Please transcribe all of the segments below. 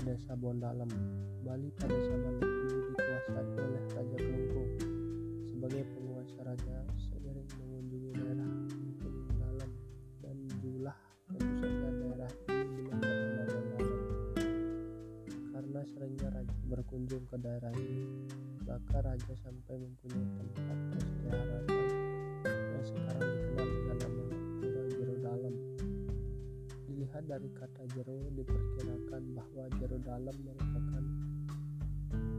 Desa Bondalem, Bali pada zaman dahulu dikuasai oleh Raja Kelungkung. Sebagai penguasa raja, sering mengunjungi daerah Bondalem dan jumlah tentu daerah ini dimakan dan Bondalem. Karena seringnya raja berkunjung ke daerah ini, maka raja sampai mempunyai tempat peristirahatan yang sekarang dikenal dengan nama Pura Jero Dalem. Dilihat dari kata Jero dipercaya jero dalam merupakan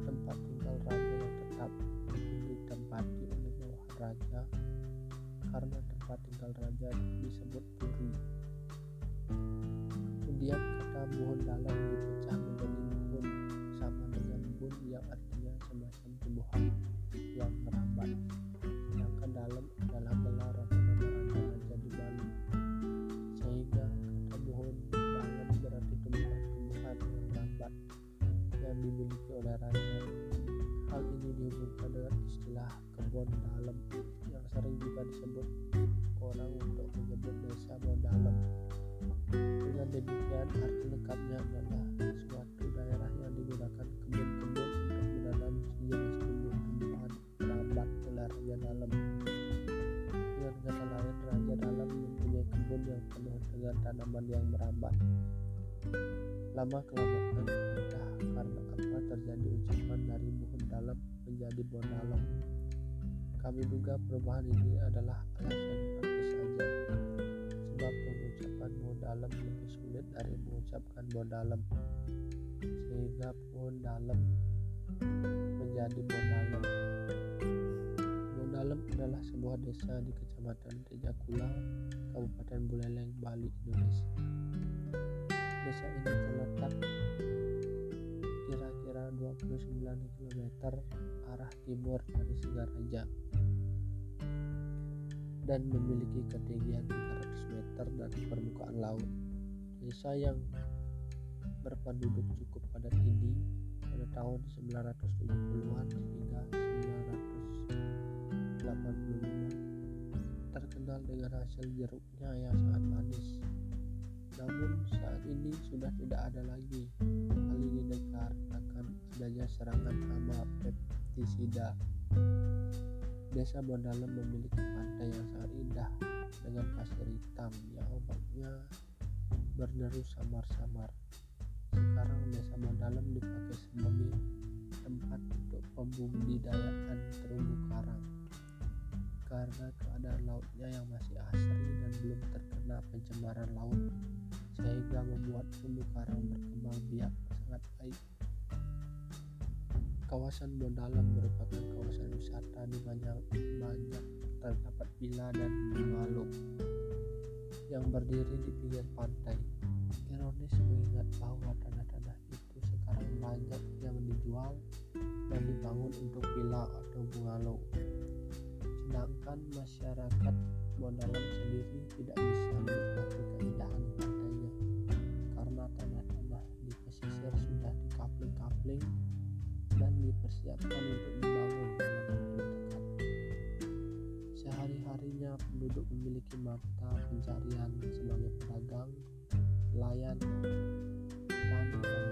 tempat tinggal raja yang tetap ditempati oleh bawahan raja karena tempat tinggal raja disebut puri. Kemudian kata buhun dimiliki oleh raja. Hal ini dihubungkan dengan istilah kebun dalam yang sering juga disebut orang untuk menyebut desa Bondalam. Dengan demikian arti lengkapnya adalah suatu daerah yang digunakan kebun-kebun untuk menanam sejenis tumbuh-tumbuhan merambat oleh dalam. Dengan kata lain, raja dalam mempunyai kebun yang penuh dengan tanaman yang merambat. Lama kelamaan terjadi ucapan dari buhun dalam menjadi bon dalam. Kami duga perubahan ini adalah alasan praktis saja, sebab pengucapan bon dalam lebih sulit dari mengucapkan bon dalam, sehingga bon dalam menjadi bon dalam. Bon dalam adalah sebuah desa di kecamatan Tejakula, Kabupaten Buleleng, Bali, Indonesia. Desa ini terletak arah timur dari Singaraja dan memiliki ketinggian 300 meter dari permukaan laut. Desa yang berpenduduk cukup padat ini pada tahun 970-an hingga 985 terkenal dengan hasil jeruknya yang sangat manis. Namun saat ini sudah tidak ada lagi. Pestisida. Desa Bondalam memiliki pantai yang sangat indah dengan pasir hitam yang ombaknya berderu samar-samar. Sekarang desa Bondalam dipakai sebagai tempat untuk pembudidayaan terumbu karang karena keadaan lautnya yang masih asri dan belum terkena pencemaran laut sehingga membuat terumbu karang berkembang Kawasan Bondalam merupakan kawasan wisata di banyak banyak terdapat villa dan bungalow yang berdiri di pinggir pantai. Ironis mengingat bahwa tanah-tanah itu sekarang banyak yang dijual dan dibangun untuk villa atau bungalow. Sedangkan masyarakat Bondalam sendiri tidak bisa menikmati keindahan pantainya karena tanah-tanah di pesisir sudah dikapling-kapling dipersiapkan untuk dibangun dalam waktu dekat. Sehari-harinya penduduk memiliki mata pencarian sebagai pedagang, petani, dan